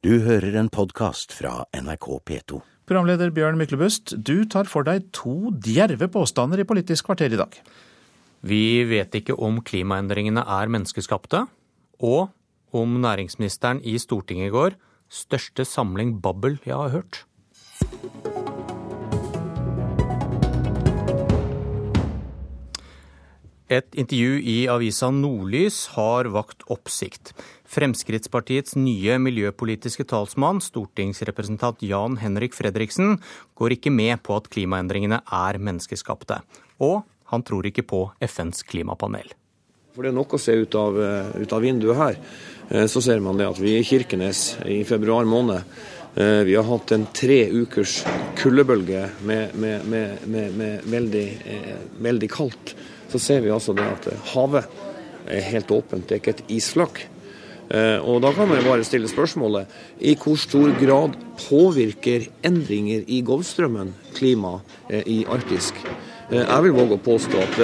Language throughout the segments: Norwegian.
Du hører en podkast fra NRK P2. Programleder Bjørn Myklebust, du tar for deg to djerve påstander i Politisk kvarter i dag. Vi vet ikke om klimaendringene er menneskeskapte, og om næringsministeren i Stortinget i går største samling babbel jeg har hørt. Et intervju i avisa Nordlys har vakt oppsikt. Fremskrittspartiets nye miljøpolitiske talsmann, stortingsrepresentant Jan Henrik Fredriksen, går ikke med på at klimaendringene er menneskeskapte. Og han tror ikke på FNs klimapanel. For Det er nok å se ut av, ut av vinduet her. Eh, så ser man det at vi i Kirkenes i februar måned. Eh, vi har hatt en tre ukers kuldebølge med, med, med, med veldig, eh, veldig kaldt så ser vi altså det at havet er helt åpent, det er ikke et isflak. Eh, og da kan man bare stille spørsmålet i hvor stor grad påvirker endringer i Golfstrømmen klimaet eh, i Arktisk? Eh, jeg vil våge å påstå at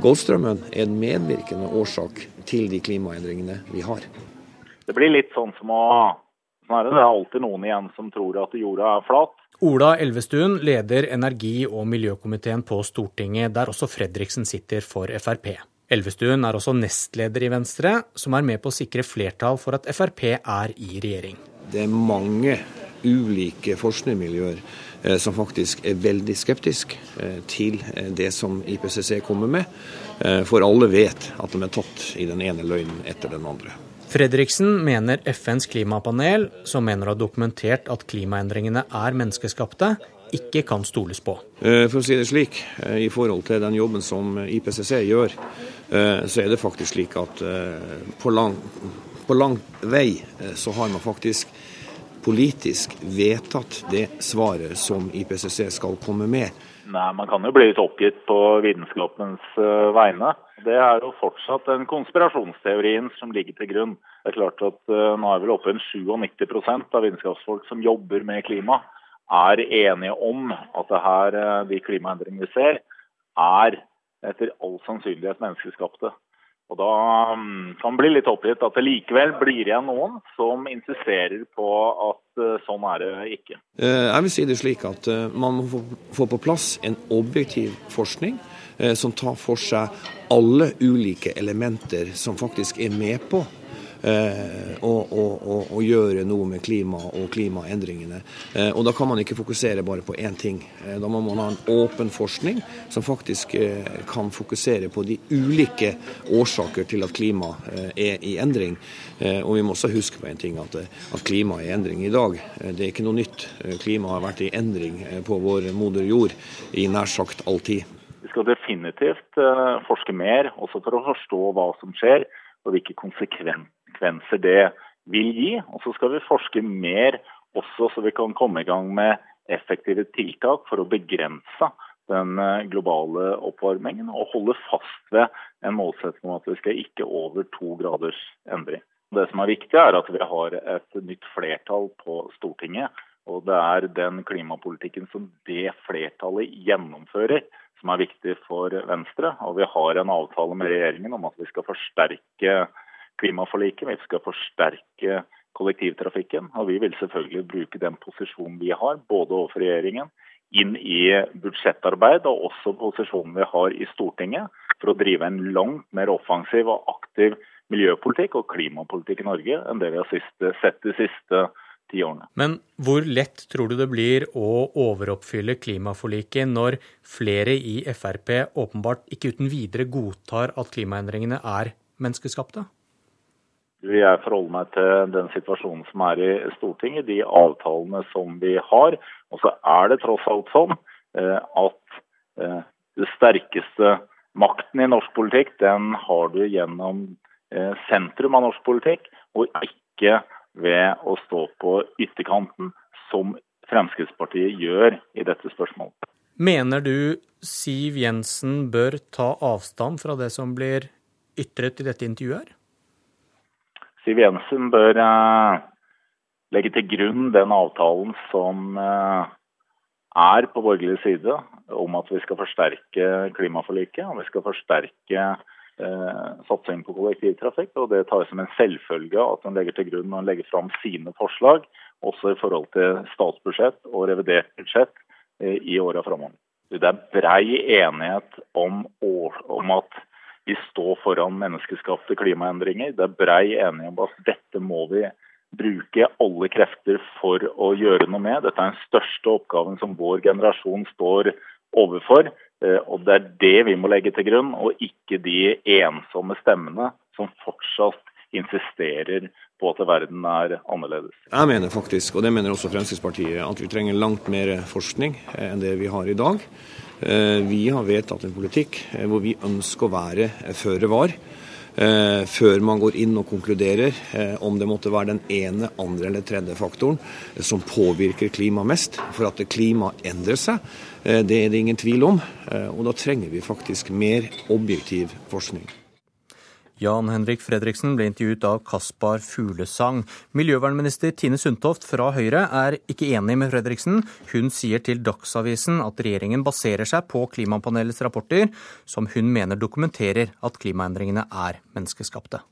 Golfstrømmen er en medvirkende årsak til de klimaendringene vi har. Det blir litt sånn som å Det er alltid noen igjen som tror at jorda er flat. Ola Elvestuen leder energi- og miljøkomiteen på Stortinget, der også Fredriksen sitter for Frp. Elvestuen er også nestleder i Venstre, som er med på å sikre flertall for at Frp er i regjering. Det er mange ulike forskningsmiljøer eh, som faktisk er veldig skeptiske eh, til eh, det som IPCC kommer med. For alle vet at de er tatt i den ene løgnen etter den andre. Fredriksen mener FNs klimapanel, som mener å ha dokumentert at klimaendringene er menneskeskapte, ikke kan stoles på. Eh, for å si det slik, eh, i forhold til den jobben som IPCC gjør, eh, så er det faktisk slik at på lang, på lang vei så har man faktisk politisk vedtatt det svaret som IPCC skal komme med. Nei, Man kan jo bli litt oppgitt på vitenskapens vegne. Det er jo fortsatt den konspirasjonsteorien som ligger til grunn. Det er klart at uh, Nå er vel oppe en 97% av vitenskapsfolk som jobber med klima, er enige om at det her, uh, de klimaendringene vi ser, er etter all sannsynlighet menneskeskapte. Og Da um, kan man bli litt oppgitt at det likevel blir igjen noen som insisterer på at uh, sånn er det ikke. Jeg vil si det slik at man må få på plass en objektiv forskning Eh, som tar for seg alle ulike elementer som faktisk er med på eh, å, å, å, gjøre noe med klima og klimaendringene. Eh, og Da kan man ikke fokusere bare på én ting. Da må man ha en åpen forskning som faktisk kan fokusere på de ulike årsaker til at klimaet er i endring. Og vi må også huske på en ting, at, at klimaet er i endring i dag. Det er ikke noe nytt. Klimaet har vært i endring på vår moder jord i nær sagt all tid Vi skal definitivt forske mer, også for å forstå hva som skjer og hvilke konsekvenser det vil gi. Og så skal vi forske mer også så vi kan komme i gang med effektive tiltak for å begrense den uh, globale oppvarmingen og holde fast ved en målsetting om at vi skal ikke over to graders endring. Det som er viktig, er at vi har et nytt flertall på Stortinget. Og det er den klimapolitikken som det flertallet gjennomfører, som er viktig for Venstre. Og vi har en avtale med regjeringen om at vi skal forsterke klimaforliket. Vi skal forsterke kollektivtrafikken. Og vi vil selvfølgelig bruke den posisjonen vi har, både overfor regjeringen, inn i budsjettarbeid og også posisjonen vi har i Stortinget, for å drive en langt mer offensiv og aktiv miljøpolitikk og klimapolitikk i Norge enn det vi har sett de siste ti årene. Men hvor lett tror du det blir å overoppfylle klimaforliket når flere i Frp åpenbart ikke uten videre godtar at klimaendringene er menneskeskapte? Jeg forholder meg til den situasjonen som er i Stortinget, de avtalene som vi har. Og så er det tross alt sånn eh, at den sterkeste makten i norsk politikk, den har du gjennom eh, sentrum av norsk politikk, og ikke ved å stå på ytterkanten, som Fremskrittspartiet gjør i dette spørsmålet. Mener du Siv Jensen bør ta avstand fra det som blir ytret i dette intervjuet? Siv Jensen bør eh, legge til grunn den avtalen som eh, er på borgerlig side om at vi skal forsterke klimaforliket og vi skal forsterke eh, satsing på kollektivtrafikk. og Det tar jeg som en selvfølge at hun legger til grunn når hun legger fram sine forslag, også i forhold til statsbudsjett og revidert budsjett eh, i åra framover. Det er brei enighet om, om, at vi står foran menneskeskapte klimaendringer. Det er brei enighet om at dette må vi bruke alle krefter for å gjøre noe med. Dette er den største oppgaven som vår generasjon står overfor. Eh, og Det er det vi må legge til grunn, og ikke de ensomme stemmene som fortsatt insisterer på at verden er annerledes. Jeg mener faktisk, og det mener også Fremskrittspartiet, at vi trenger langt mer forskning eh, enn det vi har i dag. Eh, vi har vedtatt en politikk hvor vi ønsker å være føre var. Eh, før man går inn og konkluderer eh, om det måtte være den ene, andre eller tredje faktoren eh, som påvirker klimaet mest. For at klimaet endrer seg, det er det ingen tvil om. Og da trenger vi faktisk mer objektiv forskning. Jan Henrik Fredriksen ble intervjuet av Kaspar Fuglesang. Miljøvernminister Tine Sundtoft fra Høyre er ikke enig med Fredriksen. Hun sier til Dagsavisen at regjeringen baserer seg på klimapanelets rapporter, som hun mener dokumenterer at klimaendringene er menneskeskapte.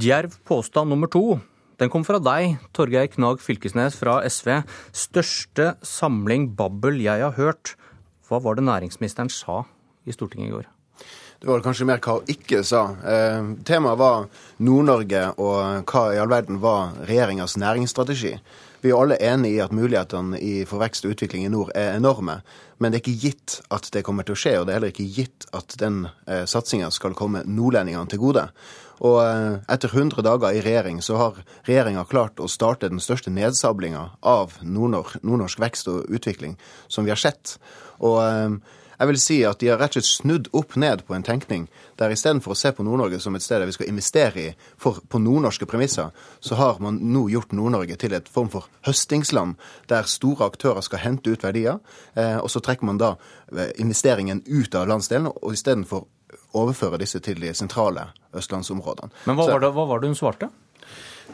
Djerv påstand nummer to. Den kom fra deg, Torgeir Knag Fylkesnes fra SV. Største samling babbel jeg har hørt. Hva var det næringsministeren sa i Stortinget i går? Det var kanskje mer hva hun ikke sa. Eh, temaet var Nord-Norge og hva i all verden var regjeringas næringsstrategi. Vi er alle enige i at mulighetene for vekst og utvikling i nord er enorme. Men det er ikke gitt at det kommer til å skje, og det er heller ikke gitt at den eh, satsinga skal komme nordlendingene til gode. Og eh, etter 100 dager i regjering så har regjeringa klart å starte den største nedsablinga av nordnorsk, nordnorsk vekst og utvikling som vi har sett. Og eh, jeg vil si at de har rett og slett snudd opp ned på en tenkning der istedenfor å se på Nord-Norge som et sted vi skal investere i for, på nordnorske premisser, så har man nå gjort Nord-Norge til et form for høstingsland der store aktører skal hente ut verdier, eh, og så trekker man da investeringen ut av landsdelen, og istedenfor overføre disse til de sentrale østlandsområdene. Men hva, var det, hva var det hun svarte?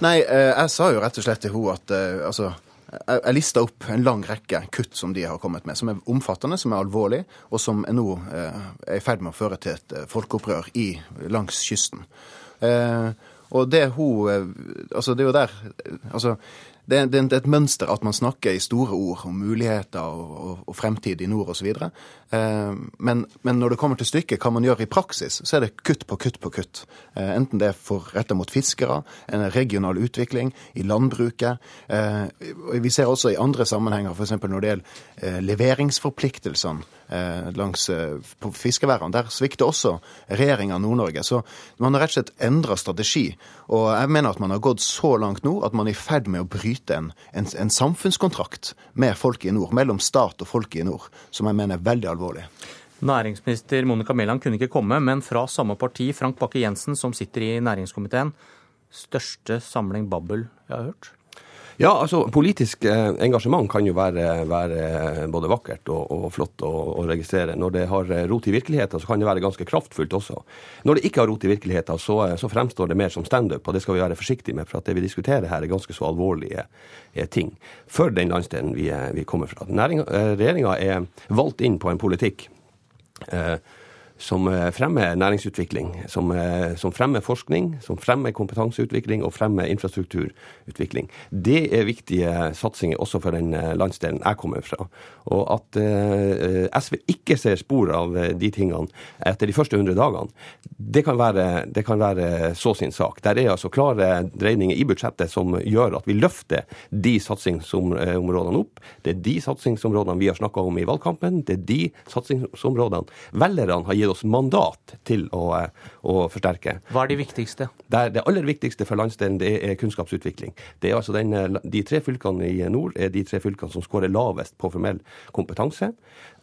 Nei, eh, jeg sa jo rett og slett til henne at eh, altså, jeg lista opp en lang rekke kutt som de har kommet med, som er omfattende, som er alvorlig, og som er nå eh, er i ferd med å føre til et folkeopprør i, langs kysten. og det hun Altså, det er jo der Altså, det det er, et mønster at man snakker i store ord om muligheter og, og, og fremtid i nord osv. Eh, men, men når det kommer til stykket, hva man gjør i praksis, så er det kutt på kutt på kutt. Eh, enten det er for retta mot fiskere, en regional utvikling, i landbruket. Eh, vi ser også i andre sammenhenger, f.eks. når det gjelder leveringsforpliktelsene langs på fiskeværene. Der svikter også regjeringa Nord-Norge. Så man har rett og slett endra strategi. Og jeg mener at man har gått så langt nå at man er i ferd med å bryte en, en, en samfunnskontrakt med folk i nord, mellom stat og folk i nord, som jeg mener er veldig alvorlig. Næringsminister Monica Mæland kunne ikke komme, men fra samme parti, Frank Bakke-Jensen, som sitter i næringskomiteen. Største samling babbel jeg har hørt? Ja, altså politisk eh, engasjement kan jo være, være både vakkert og, og flott å, å, registrere. Når det har rot i virkeligheten, så kan det være ganske kraftfullt også. Når det ikke har rot i virkeligheten, så, så fremstår det mer som standup, og det skal vi være forsiktige med, for at det vi diskuterer her er ganske så alvorlige eh, ting for den landsdelen vi, vi kommer fra. Eh, Regjeringa er valgt inn på en politikk eh, som eh, fremmer næringsutvikling, som, eh, som, fremmer forskning, som fremmer kompetanseutvikling og fremmer infrastrukturutvikling. Det er viktige satsinger også for den eh, landsdelen jeg kommer fra. Og at SV ikke ser spor av de tingene etter de første 100 dagene, det kan være, det kan være så sin sak. Der er altså klare dreininger i budsjettet som gjør at vi løfter de satsingsområdene opp. Det er de satsingsområdene vi har snakka om i valgkampen. Det er de satsingsområdene velgerne har gitt gitt oss mandat til å, å forsterke. Hva er de viktigste? Det, det, aller viktigste for landsdelen det er kunnskapsutvikling. Det er altså den, De tre fylkene i nord er de tre fylkene som skårer lavest på formell kompetanse.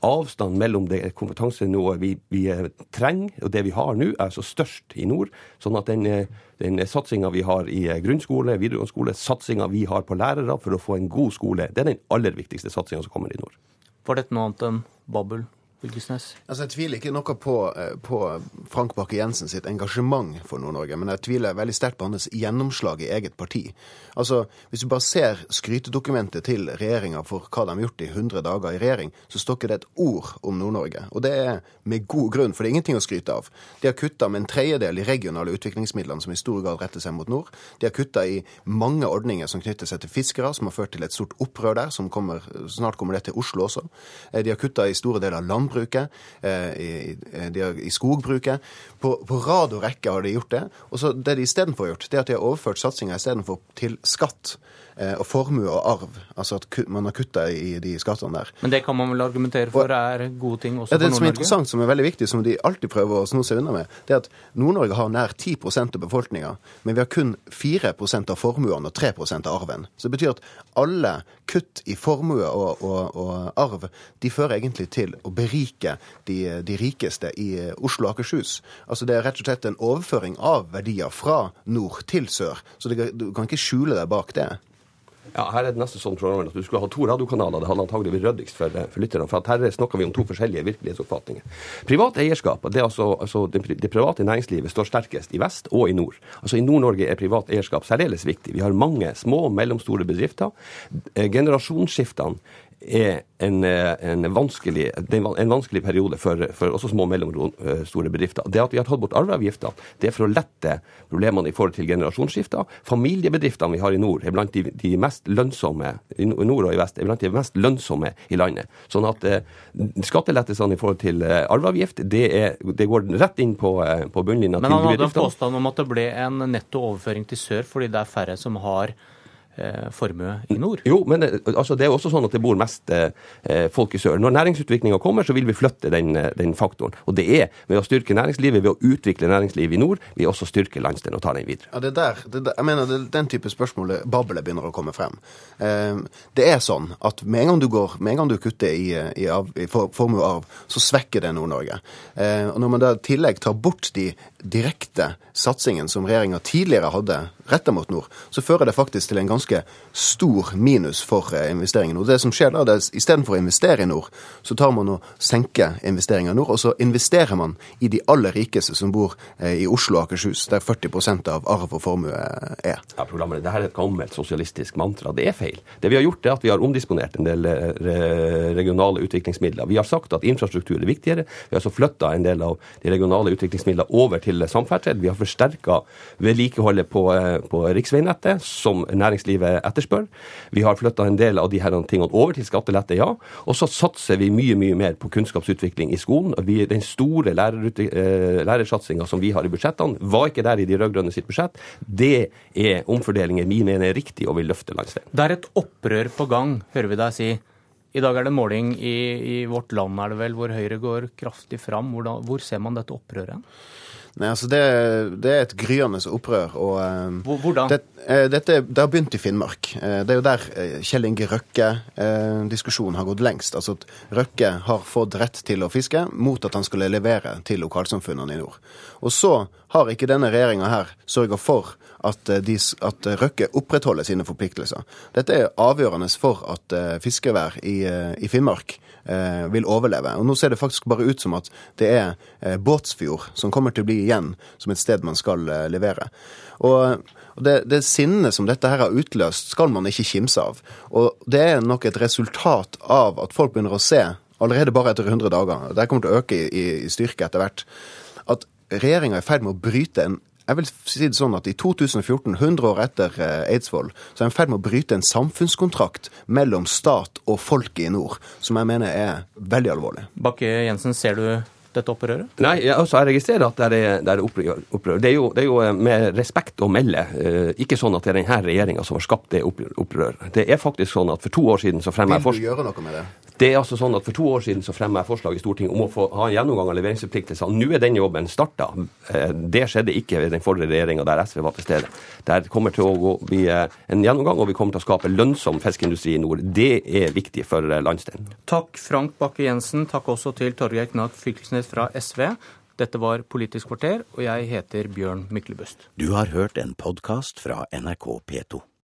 Avstanden mellom det kompetansenivået vi, vi trenger og det vi har nå, er altså størst i nord. sånn at den, den satsinga vi har i grunnskole, videregående skole, satsinga vi har på lærere for å få en god skole, det er den aller viktigste satsinga som kommer i nord. Var dette noe annet enn babbel? Fylkesnes? Altså, Jeg tviler ikke noe på, eh, på Frank Bakke-Jensen sitt engasjement for Nord-Norge, men jeg tviler veldig sterkt på hans gjennomslag i eget parti. Altså, Hvis du bare ser skrytedokumentet til regjeringa for hva de har gjort i 100 dager i regjering, så står ikke det et ord om Nord-Norge. Og det er med god grunn, for det er ingenting å skryte av. De har kutta med en tredjedel i regionale utviklingsmidlene, som i stor grad retter seg mot nord. De har kutta i mange ordninger som knytter seg til fiskere, som har ført til et stort opprør der. som kommer, Snart kommer det til Oslo også. Eh, De har kutta i store deler av landbruket, eh, i, i- de i skogbruket. På, på rad og rekke har de gjort det. Og så det de istedenfor har gjort, det er at de har overført satsinga til skatt eh, og formue og arv. Altså at man har kutta i de skattene der. Men det kan man vel argumentere for er gode ting også Ja, det som er interessant, som er veldig viktig, som de alltid prøver å sno seg unna med, det er at Nord-Norge har nær 10% av befolkninga, men vi har kun 4% av formuene og 3% av arven. Så det betyr at alle kutt i formue og, og, og arv, de fører egentlig til å berike de, de rikeste i eh, Oslo og Akershus. Altså det er rett og slett en overføring av verdier fra nord til sør. Så det, du kan ikke skjule deg bak det. Ja, her er det neste sånn program at du skulle ha to radiokanaler. Det hadde antagelig vært ryddigst for, for lytterne. For her snakker vi om to forskjellige virkelighetsoppfatninger. Privat eierskap, det, altså, altså det, det private næringslivet står sterkest i vest og i nord. Altså I Nord-Norge er privat eierskap særdeles viktig. Vi har mange små og mellomstore bedrifter. Eh, Generasjonsskiftene er en, eh, en, vanskelig, en vanskelig periode for, for også små og mellomstore bedrifter. Det at vi har tatt bort arveavgifta, det er for å lette problemene i forhold til generasjonsskifter. Familiebedriftene vi har i nord, er blant de, de mest lønnsomme i nord og i vest, er blant de mest lønnsomme i landet. Sånn at eh, skattelettelsene i forhold til eh, arveavgift, det, er, det går rett inn på, eh, på bunnlinja Men til han hadde en påstand om at det ble en netto overføring til sør fordi det er færre som har eh, formue i nord. Jo, men eh, altså, det er også sånn at det bor mest eh, eh, folk i sør. Når næringsutviklinga kommer, så vil vi flytte den, eh, den faktoren. Og det er ved å styrke næringslivet, ved å utvikle næringslivet i nord, vi også styrker landsdelen og tar den videre. Ja, det er der, det er der, jeg mener det er den type spørsmål babler begynner å komme frem. Eh, det er sånn at med en gang du går, med en gang du kutter i, i, av, i for, formue og arv, så svekker det Nord-Norge. Eh, og når man da i tillegg tar bort de direkte satsingen som regjeringa tidligere hadde retta mot nord, så fører det faktisk til en ganske stor minus for eh, investeringen. Og det som skjer da, det er istedenfor å investere i nord, så tar man og senker investeringa i nord, og så investerer man i de aller rikeste som bor eh, i Oslo og Akershus, der 40% av arv og formue eh, er. Ja, programmet, Dette er et gammelt sosialistisk mantra. Det er feil. Det vi har gjort, er at vi har omdisponert en del regionale utviklingsmidler. Vi har sagt at infrastruktur er viktigere. Vi har så flytta en del av de regionale utviklingsmidlene over til samferdsel. Vi har forsterka vedlikeholdet på, eh, på riksveinettet, som næringslivet etterspør. Vi har flytta en del av de her tingene over til skattelette, ja. Og så satser vi mye mye mer på kunnskapsutvikling i skolen. Vi, den store eh, lærersatsinga som vi har i budsjettene, var ikke der i de rød-grønne sitt budsjett. Det er omfordelinger vi mener er riktig og vil løfte landsdelen. Det er et opprør på gang, hører vi deg si. I dag er det måling i, i Vårt Land, er det vel, hvor Høyre går kraftig fram. Hvordan, hvor ser man dette opprøret? Nei, altså det, det er et gryende opprør. og... eh, Hvor, hvordan? Det, eh, dette, det har begynt i Finnmark. Eh, Det er jo der eh, Kjell Inge Røkke-diskusjonen har gått lengst. Altså at Røkke har fått rett til å fiske mot at han skulle levere til lokalsamfunnene i nord. Og så har ikke denne regjeringa her sørga for at, eh, de, at Røkke opprettholder sine forpliktelser. Dette er avgjørende for at eh, fiskevær i, eh, i Finnmark eh, vil overleve. Og nå ser det faktisk bare ut som at det er eh, Båtsfjord som kommer til å bli igjen som et sted man skal eh, levere. Og, og det, det sinnet som dette her har utløst, skal man ikke kimse av. Og det er nok et resultat av at folk begynner å se, allerede bare etter 100 dager, og det kommer til å øke i, i styrke etter hvert, at regjeringa er i ferd med å bryte en jeg vil si det sånn at I 2014, 100 år etter eh, Eidsvoll, så er en i ferd med å bryte en samfunnskontrakt mellom stat og folket i nord, som jeg mener er veldig alvorlig. Bakke-Jensen, ser du dette opprøret? Nei, jeg, altså, jeg registrerer at det er, det er opprør. Det, er jo, det er jo eh, med respekt å melde eh, ikke sånn at det er denne regjeringa som har skapt det opprør- opprør. Det er faktisk sånn at for to år siden så fremmer jeg Vil du gjøre noe med det? Det er altså sånn at For to år siden så fremma jeg forslag i Stortinget om å få ha en gjennomgang av leveringsforpliktelser. Nå er den jobben starta. Det skjedde ikke ved den forrige regjeringa der SV var til stede. Der kommer til å bli eh, en gjennomgang, og vi kommer til å skape lønnsom fiskeindustri i nord. Det er viktig for eh, landsdelen. Takk Frank Bakke-Jensen. Takk også til Torgeir Knag Fylkesnes fra SV. Dette var Politisk kvarter, og jeg heter Bjørn Myklebust. Du har hørt en podkast fra NRK P2.